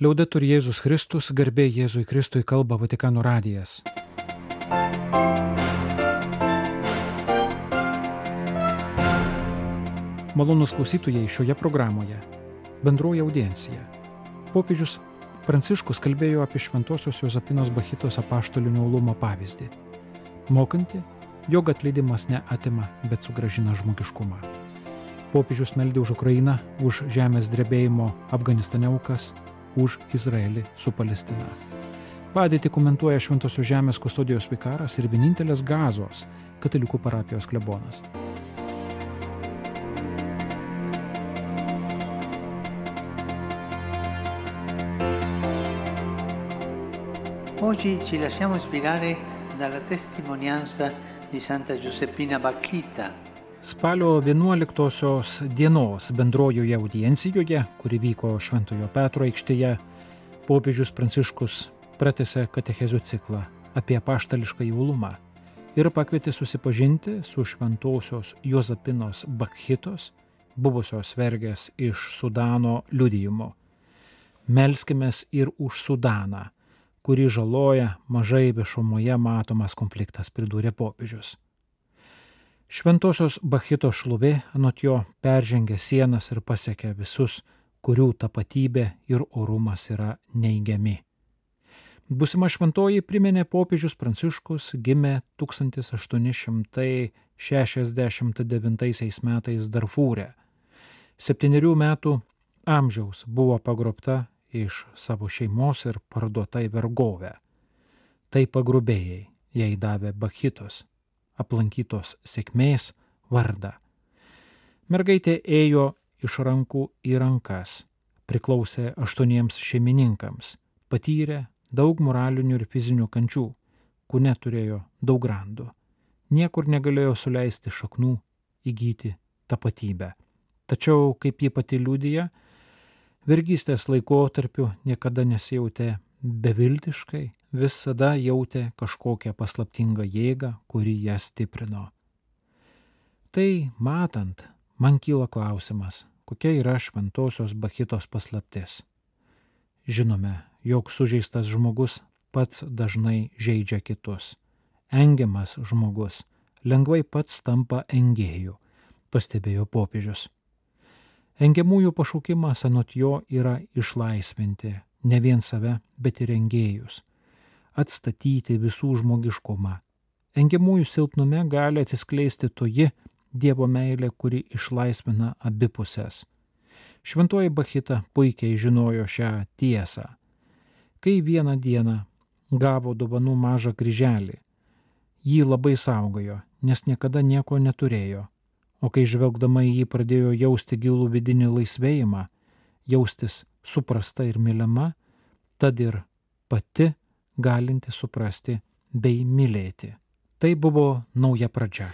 Liaudetur Jėzus Kristus, garbė Jėzui Kristui kalba Vatikano radijas. Malonus klausytojai šioje programoje. Bendroji audiencija. Popiežius Pranciškus kalbėjo apie Šventojios Jozapinos Bachitos apaštalinio ulumo pavyzdį. Mokanti, jog atleidimas ne atima, bet sugražina žmogiškumą. Popiežius meldė už Ukrainą, už žemės drebėjimo Afganistane aukas, už Izraelį su Palestina. Padėtį komentuoja Šventosios žemės kustodijos vikaras ir vienintelės gazos katalikų parapijos klebonas. Oggi ci lasciamo ispirare dalla testimonianza di Santa Giuseppina Bacchita, Spalio 11 dienos bendrojoje audiencijoje, kuri vyko Šventojo Petro aikštėje, popiežius Pranciškus pratęsė katechezių ciklą apie paštališką jaulumą ir pakvietė susipažinti su šventosios Jozapinos Bakhitos, buvusios vergės iš Sudano liudijimu. Melskimės ir už Sudaną, kurį žaloja mažai viešumoje matomas konfliktas, pridūrė popiežius. Šventosios Bachito šlovė anot jo peržengia sienas ir pasiekia visus, kurių tapatybė ir orumas yra neigiami. Busima šventoji priminė popiežius Pranciškus gimė 1869 metais Darfūrė. Septyniarių metų amžiaus buvo pagrobta iš savo šeimos ir parduota į vergovę. Tai pagrubėjai jai davė Bachitos aplankytos sėkmės vardą. Mergaitė ėjo iš rankų į rankas, priklausė aštuoniems šeimininkams, patyrė daug moralinių ir fizinių kančių, kūne turėjo daug randų, niekur negalėjo suleisti šaknų, įgyti tapatybę. Tačiau, kaip ji pati liūdija, vergystės laikotarpiu niekada nesijautė beviltiškai, visada jautė kažkokią paslaptingą jėgą, kuri ją stiprino. Tai matant, man kyla klausimas, kokia yra šventosios Bachitos paslaptis. Žinome, jog sužeistas žmogus pats dažnai žaidžia kitus. Engiamas žmogus lengvai pats tampa engėjų, pastebėjo popiežius. Engiamųjų pašaukimas anot jo yra išlaisvinti ne vien save, bet ir engėjus atstatyti visų žmogiškumą. Engiamųjų silpnume gali atsiskleisti toji Dievo meilė, kuri išlaisvina abipusės. Šventoji Bachita puikiai žinojo šią tiesą. Kai vieną dieną gavo dovanų mažą kryželį, jį labai saugojo, nes niekada nieko neturėjo, o kai žvelgdama į jį pradėjo jausti gilų vidinį laisvėjimą, jaustis suprasta ir mylima, tad ir pati galinti suprasti bei mylėti. Tai buvo nauja pradžia.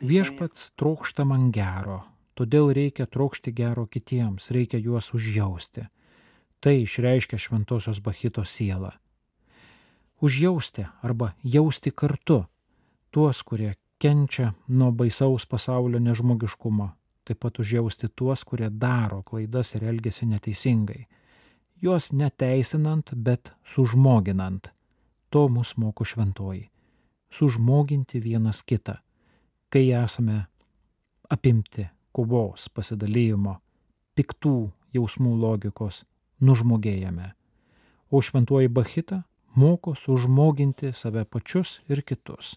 Viešpats trokšta man gero, todėl reikia trokšti gero kitiems, reikia juos užjausti. Tai išreiškia šventosios Bachito siela. Užjausti arba jausti kartu tuos, kurie kenčia nuo baisaus pasaulio nežmogiškumo, taip pat užjausti tuos, kurie daro klaidas ir elgesi neteisingai. Juos neteisinant, bet sužmoginant. To mus moko šventoji. Sužmoginti vienas kitą. Kai esame apimti kovos, pasidalymo, piktų jausmų logikos, nužmogėjame. O šventuoji Bachita moko sužmoginti save pačius ir kitus.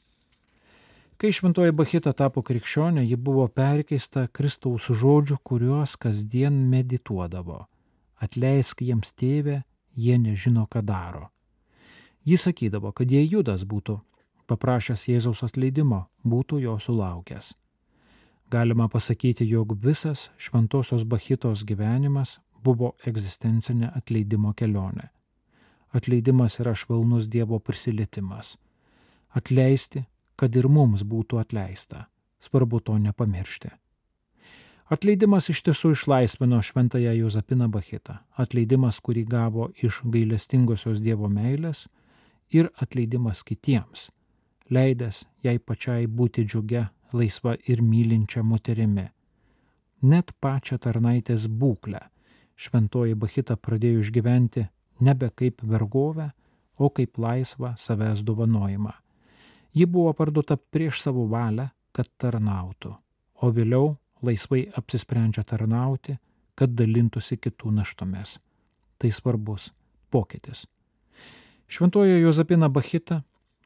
Kai šventoji Bachita tapo krikščionė, ji buvo perkeista Kristaus žodžių, kuriuos kasdien medituodavo. Atleisk jiems tėvę, jie nežino, ką daro. Jis sakydavo, kad jei Judas būtų paprašęs Jėzaus atleidimo, būtų jo sulaukęs. Galima pasakyti, jog visas šventosios Bachitos gyvenimas buvo egzistencinė atleidimo kelionė. Atleidimas yra švelnus Dievo prisilietimas. Atleisti kad ir mums būtų atleista. Svarbu to nepamiršti. Atleidimas iš tiesų išlaisvino šventąją Jozapiną Bachitą. Atleidimas, kurį gavo iš gailestingosios Dievo meilės ir atleidimas kitiems, leidęs jai pačiai būti džiugia, laisva ir mylinčia moterimi. net pačią tarnaitės būklę. Šventoji Bahita pradėjo išgyventi nebe kaip vergovę, o kaip laisvą savęs dovanojimą. Ji buvo parduota prieš savo valią, kad tarnautų, o vėliau laisvai apsisprendžia tarnauti, kad dalintųsi kitų naštomis. Tai svarbus pokytis. Šventojo Jozapina Bahita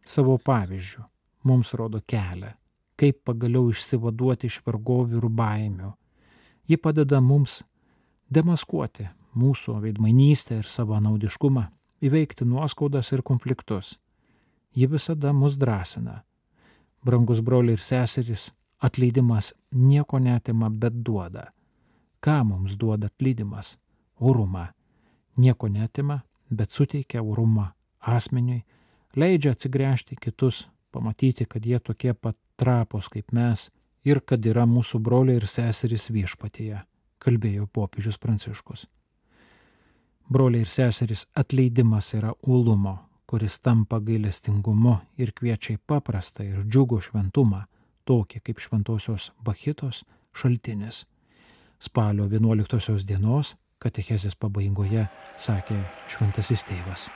savo pavyzdžių mums rodo kelią, kaip pagaliau išsivaduoti iš vergovių ir baimių. Ji padeda mums demaskuoti mūsų veidmainystę ir savo naudiškumą, įveikti nuoskaudas ir konfliktus. Ji visada mus drąsina. Brangus broliai ir seserys, atleidimas nieko netima, bet duoda. Ką mums duoda atleidimas? Urumą. Nieko netima, bet suteikia urumą asmeniui, leidžia atsigręžti kitus, pamatyti, kad jie tokie pat trapos kaip mes ir kad yra mūsų broliai ir seserys viešpatėje, kalbėjo popiežius Pranciškus. Broliai ir seserys, atleidimas yra ulumo, kuris tampa gailestingumu ir kviečia į paprastą ir džiugų šventumą, tokį kaip šventosios Bachitos šaltinis. Spalio 11 dienos katechezės pabaigoje sakė šventasis tėvas.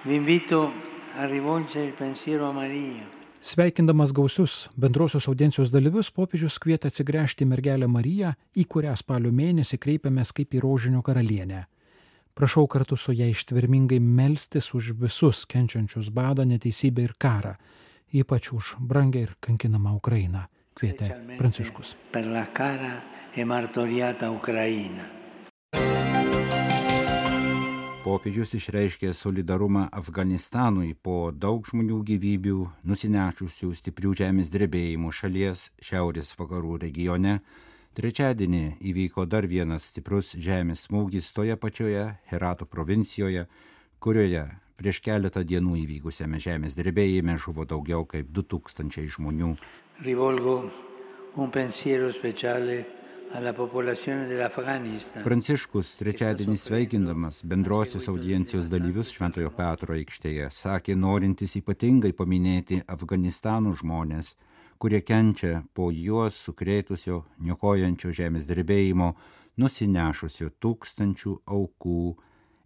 Sveikindamas gausius bendrosios audiencijos dalyvius, popiežius kvietė atsigręžti mergelę Mariją, į kurią spalio mėnesį kreipiamės kaip į rožinio karalienę. Prašau kartu su ją ištvermingai melstis už visus kenčiančius badą, neteisybę ir karą, ypač už brangę ir kankinamą Ukrainą, kvietė Pranciškus. Popiežius išreiškė solidarumą Afganistanui po daug žmonių gyvybių nusinešusių stiprių žemės drebėjimų šalies šiaurės vakarų regione Trečiadienį įvyko dar vienas stiprus žemės smūgis toje pačioje Herato provincijoje, kurioje prieš keletą dienų įvykusiame žemės drebėjime žuvo daugiau kaip 2000 žmonių. Rivolgo un pensiero speciale Pranciškus trečiadienį sveikindamas bendrosios audiencijos dalyvius Šventojo Petro aikštėje sakė norintis ypatingai paminėti Afganistano žmonės, kurie kenčia po juos sukrėtusio, niokojančio žemės drebėjimo, nusinešusio tūkstančių aukų,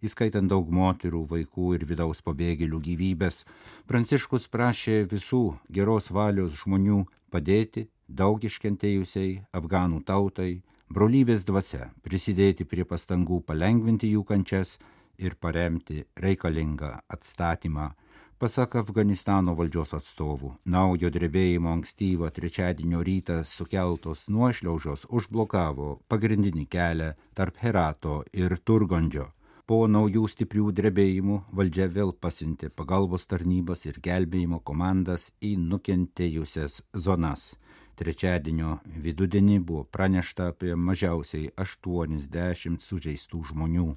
įskaitant daug moterų, vaikų ir vidaus pabėgėlių gyvybės, Pranciškus prašė visų geros valios žmonių padėti daug iškentėjusiai afganų tautai, brolybės dvasia, prisidėti prie pastangų palengvinti jų kančias ir paremti reikalingą atstatymą Pasak Afganistano valdžios atstovų, naujo drebėjimo ankstyvą trečiadienio rytą sukeltos nuošliaužos užblokavo pagrindinį kelią tarp Herato ir Turgondžio. Po naujų stiprių drebėjimų valdžia vėl pasintė pagalbos tarnybas ir gelbėjimo komandas į nukentėjusias zonas. Trečiadienio vidudienį buvo pranešta apie mažiausiai 80 sužeistų žmonių.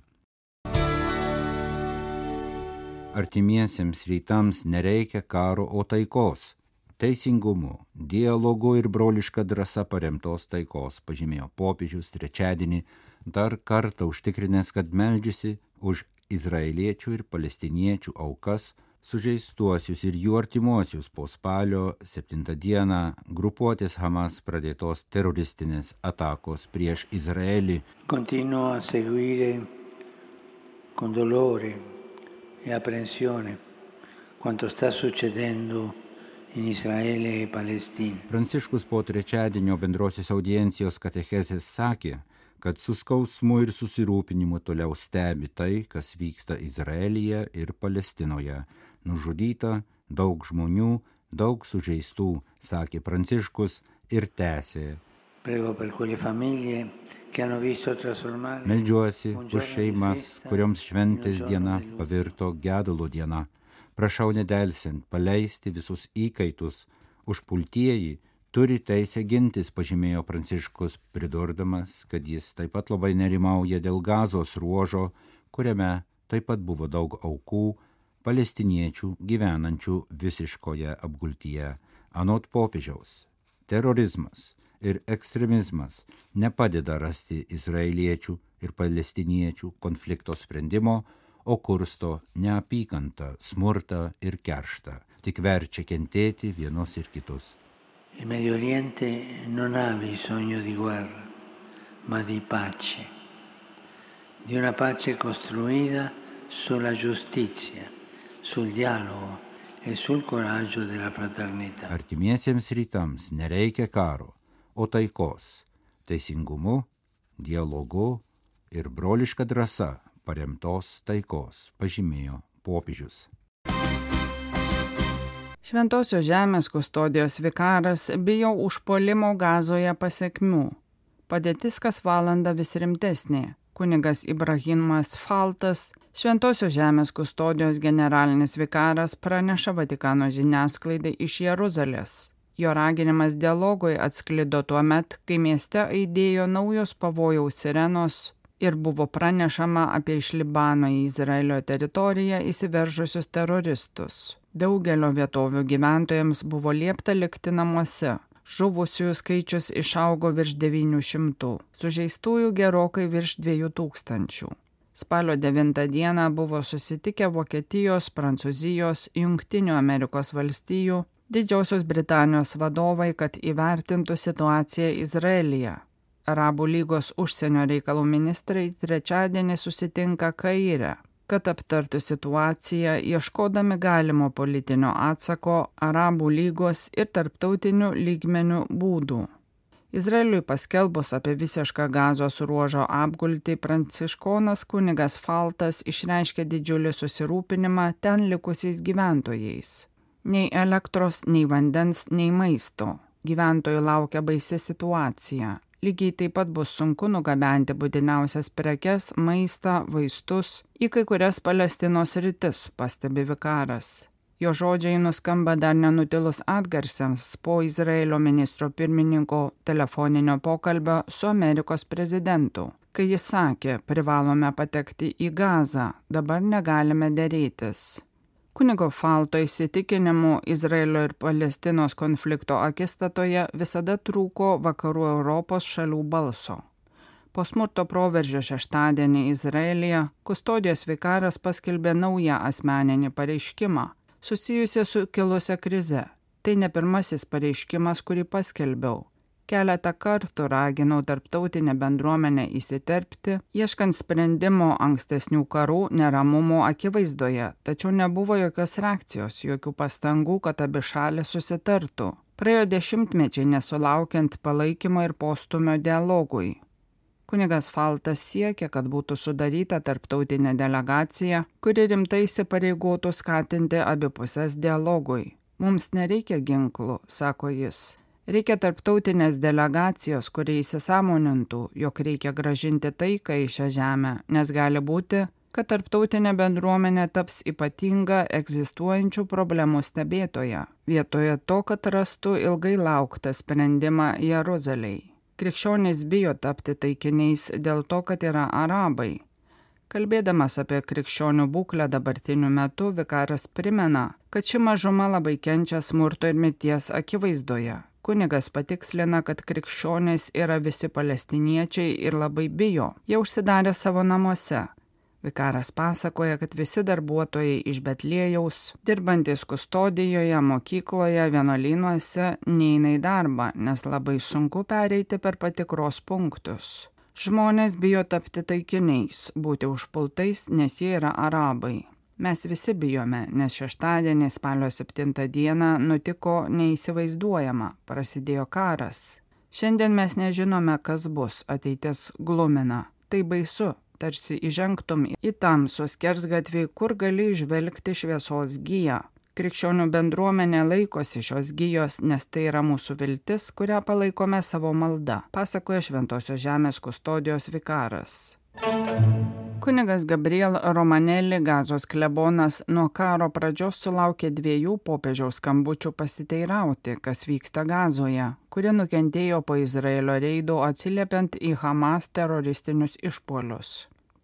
Artimiesiems rytams nereikia karo, o taikos. Teisingumu, dialogu ir broliška drąsa paremtos taikos, pažymėjo popiežius trečiadienį, dar kartą užtikrinęs, kad meldžiasi už izraeliečių ir palestiniečių aukas, sužeistuosius ir jų artimuosius po spalio 7 dieną grupuotės Hamas pradėtos teroristinės atakos prieš Izraelį. Continuo a seguire con dolore e apprensione quanto sta succedendo in Israele e Palestina. Pranciškus po trečiadienio bendrosios audiencijos katechezės sakė, kad su skausmu ir susirūpinimu toliau stebi tai, kas vyksta Izraelyje ir Palestinoje. Nužudyta daug žmonių, daug sužeistų, sakė Pranciškus ir tęsė. Meldžiuosi už šeimas, kurioms šventės diena pavirto gedulo diena. Prašau nedelsiant paleisti visus įkaitus, užpultieji turi teisę gintis, pažymėjo Pranciškus, pridurdamas, kad jis taip pat labai nerimauja dėl gazos ruožo, kuriame taip pat buvo daug aukų, palestiniečių gyvenančių visiškoje apgultyje. Anot popiežiaus, terorizmas ir ekstremizmas nepadeda rasti izraeliečių ir palestiniečių konflikto sprendimo, o kursto neapykantą, smurtą ir kerštą, tik verčia kentėti vienos ir kitus. Il Medio Oriente non ha bisogno di guerra, ma di pace, di una pace costruita sulla giustizia, sul dialogo e sul coraggio della fraternità. Artimiesiems rytams nereikia karo, o taikos, teisingumu, dialogu ir broliška drąsa paremtos taikos, pažymėjo popiežius. Šventosios žemės kustodijos vikaras bijo užpolimo gazoje pasiekmių. Padėtis kas valandą vis rimtesnė. Kunigas Ibrahimas Faltas, Šventosios žemės kustodijos generalinis vikaras, praneša Vatikano žiniasklaidai iš Jeruzalės. Jo raginimas dialogui atsklido tuo met, kai mieste aidėjo naujos pavojaus sirenos ir buvo pranešama apie iš Libano į Izraelio teritoriją įsiveržusius teroristus. Daugelio vietovių gyventojams buvo liepta likti namuose. Žuvusiųjų skaičius išaugo virš 900, sužeistųjų gerokai virš 2000. Spalio 9 dieną buvo susitikę Vokietijos, Prancūzijos, Junktinių Amerikos valstijų, Didžiosios Britanijos vadovai, kad įvertintų situaciją Izraelyje. Arabų lygos užsienio reikalų ministrai trečiadienį susitinka Kaire kad aptartų situaciją, ieškodami galimo politinio atsako Arabų lygos ir tarptautinių lygmenių būdų. Izraeliui paskelbus apie visišką gazos ruožo apgultį, pranciškonas kunigas Faltas išreiškė didžiulį susirūpinimą ten likusiais gyventojais. Nei elektros, nei vandens, nei maisto. Gyventojų laukia baisi situacija. Lygiai taip pat bus sunku nugabenti būtiniausias prekes, maistą, vaistus į kai kurias Palestinos rytis, pastebi vikaras. Jo žodžiai nuskamba dar nenutilus atgarsiams po Izraelio ministro pirmininko telefoninio pokalbio su Amerikos prezidentu, kai jis sakė, privalome patekti į Gazą, dabar negalime dėrėtis. Kunigo Falto įsitikinimu Izraelio ir Palestinos konflikto akistatoje visada trūko vakarų Europos šalių balso. Po smurto proveržio šeštadienį Izraelija kustodijos vikaras paskelbė naują asmeninį pareiškimą susijusią su kilusią krize. Tai ne pirmasis pareiškimas, kurį paskelbiau. Keletą kartų raginau tarptautinę bendruomenę įsiterpti, ieškant sprendimo ankstesnių karų neramumų akivaizdoje, tačiau nebuvo jokios reakcijos, jokių pastangų, kad abi šalis susitartų. Praėjo dešimtmečiai nesulaukiant palaikymo ir postumio dialogui. Kunigas Faltas siekia, kad būtų sudaryta tarptautinė delegacija, kuri rimtai įsipareigotų skatinti abipusės dialogui. Mums nereikia ginklų, sako jis. Reikia tarptautinės delegacijos, kurie įsisamonintų, jog reikia gražinti taiką į šią žemę, nes gali būti, kad tarptautinė bendruomenė taps ypatinga egzistuojančių problemų stebėtoja, vietoje to, kad rastų ilgai lauktą sprendimą Jeruzaliai. Krikščionys bijo tapti taikiniais dėl to, kad yra arabai. Kalbėdamas apie krikščionių būklę dabartiniu metu, vikaras primena, kad ši mažuma labai kenčia smurto ir mirties akivaizdoje, Kunigas patikslina, kad krikščionys yra visi palestiniečiai ir labai bijo, jie užsidarė savo namuose. Vikaras pasakoja, kad visi darbuotojai iš Betlėjaus, dirbantis kustodijoje, mokykloje, vienolynuose, neina į darbą, nes labai sunku pereiti per patikros punktus. Žmonės bijo tapti taikiniais, būti užpultais, nes jie yra arabai. Mes visi bijome, nes šeštadienį spalio 7 dieną nutiko neįsivaizduojama, prasidėjo karas. Šiandien mes nežinome, kas bus, ateitis glumina. Tai baisu, tarsi įžengtum į tamsus kersgatvį, kur gali išvelgti šviesos gyją. Krikščionių bendruomenė laikosi šios gyjos, nes tai yra mūsų viltis, kurią palaikome savo malda, pasakoja Šventojios žemės kustodijos vikaras. Kunigas Gabriel Romanelli, gazos klebonas, nuo karo pradžios sulaukė dviejų popiežiaus skambučių pasiteirauti, kas vyksta gazoje, kuri nukentėjo po Izraelio reidų atsiliepiant į Hamas teroristinius išpolius.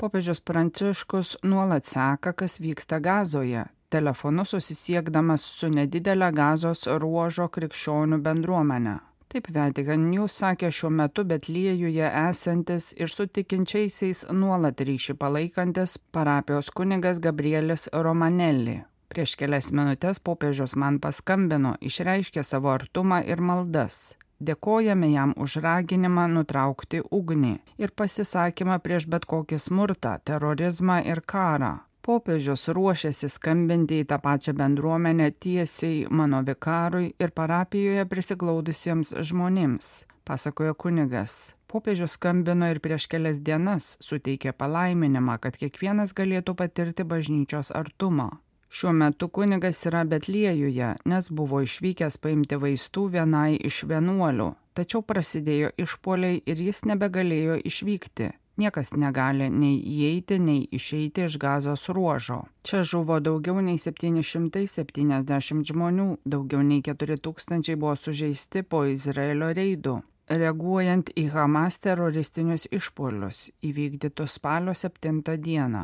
Popiežius Pranciškus nuolat seka, kas vyksta gazoje, telefonu susisiekdamas su nedidelė gazos ruožo krikščionių bendruomenė. Taip Vatikan News sakė šiuo metu Betliejuje esantis ir su tikinčiaisiais nuolat ryšį palaikantis parapijos kunigas Gabrielis Romanelli. Prieš kelias minutės popiežius man paskambino, išreiškė savo artumą ir maldas. Dėkojame jam už raginimą nutraukti ugnį ir pasisakymą prieš bet kokį smurtą, terorizmą ir karą. Popiežius ruošiasi skambinti į tą pačią bendruomenę tiesiai mano vikarui ir parapijoje prisiglaudusiems žmonėms, pasakojo kunigas. Popiežius skambino ir prieš kelias dienas suteikė palaiminimą, kad kiekvienas galėtų patirti bažnyčios artumą. Šiuo metu kunigas yra Betliejuje, nes buvo išvykęs paimti vaistų vienai iš vienuolių, tačiau prasidėjo išpoliai ir jis nebegalėjo išvykti. Niekas negali nei įeiti, nei išeiti iš gazos ruožo. Čia žuvo daugiau nei 770 žmonių, daugiau nei 4000 buvo sužeisti po Izraelio reidų. Reaguojant į Hamas teroristinius išpolius įvykdytus spalio 7 dieną.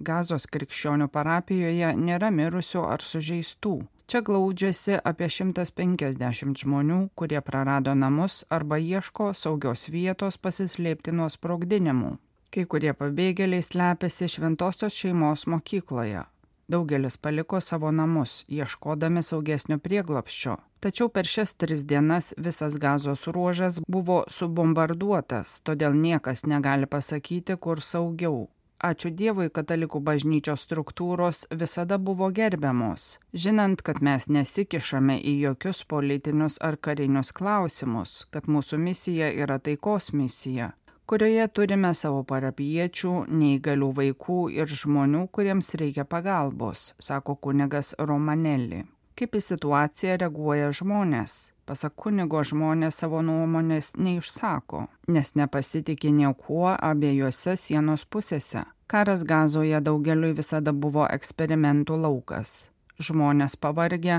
Gazos krikščionių parapijoje nėra mirusių ar sužeistų. Čia glaudžiasi apie 150 žmonių, kurie prarado namus arba ieško saugios vietos pasislėpti nuo sprogdinimų. Kai kurie pabėgėliai slepiasi šventosios šeimos mokykloje. Daugelis paliko savo namus, ieškodami saugesnio prieglopščio. Tačiau per šias tris dienas visas gazos ruožas buvo subombarduotas, todėl niekas negali pasakyti, kur saugiau. Ačiū Dievui, katalikų bažnyčios struktūros visada buvo gerbiamos, žinant, kad mes nesikišame į jokius politinius ar karinius klausimus, kad mūsų misija yra taikos misija, kurioje turime savo parapiečių, neįgalių vaikų ir žmonių, kuriems reikia pagalbos, sako kunigas Romanelli. Kaip į situaciją reaguoja žmonės? Pasak kunigo žmonės savo nuomonės neišsako, nes nepasitikė niekuo abiejose sienos pusėse. Karas gazoje daugeliui visada buvo eksperimentų laukas. Žmonės pavargę,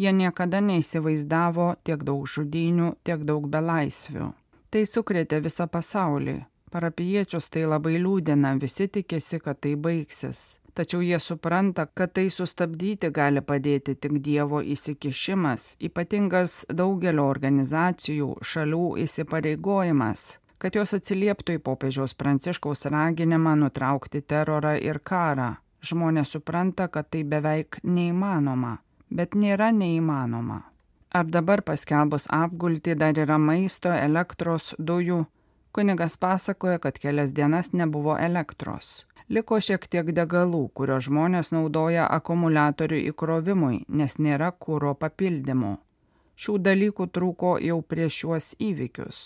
jie niekada neįsivaizdavo tiek daug žudynių, tiek daug belaisvių. Tai sukrėtė visą pasaulį. Parapiečius tai labai liūdina, visi tikėsi, kad tai baigsis tačiau jie supranta, kad tai sustabdyti gali padėti tik Dievo įsikišimas, ypatingas daugelio organizacijų, šalių įsipareigojimas kad jos atsilieptų į popiežiaus pranciškaus raginimą nutraukti terorą ir karą. Žmonės supranta, kad tai beveik neįmanoma, bet nėra neįmanoma. Ar dabar paskelbus apgulti dar yra maisto, elektros, dujų? Kunigas pasakoja, kad kelias dienas nebuvo elektros liko šiek tiek degalų, kurio žmonės naudoja akumuliatorių įkrovimui, nes nėra kūro papildymų. Šių dalykų trūko jau prieš šiuos įvykius.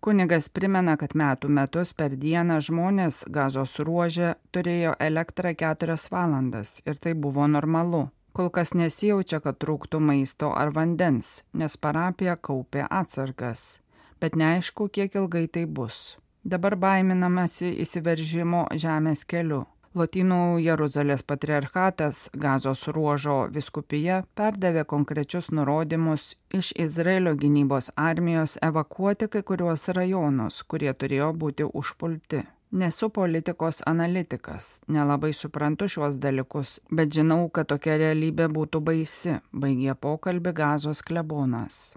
Kunigas primena, kad metų metus per dieną žmonės gazos ruožė turėjo elektrą 4 valandas ir tai buvo normalu. Kol kas nesijaučia, kad trūktų maisto ar vandens, nes parapija kaupė atsargas, bet neaišku, kiek ilgai tai bus. Dabar baiminamasi įsiveržimo žemės keliu. Lotynų Jeruzalės patriarchatas Gazos ruožo viskupija perdavė konkrečius nurodymus iš Izraelio gynybos armijos evakuoti kai kuriuos rajonus, kurie turėjo būti užpulti. Nesu politikos analitikas, nelabai suprantu šiuos dalykus, bet žinau, kad tokia realybė būtų baisi, baigė pokalbį Gazos klebonas.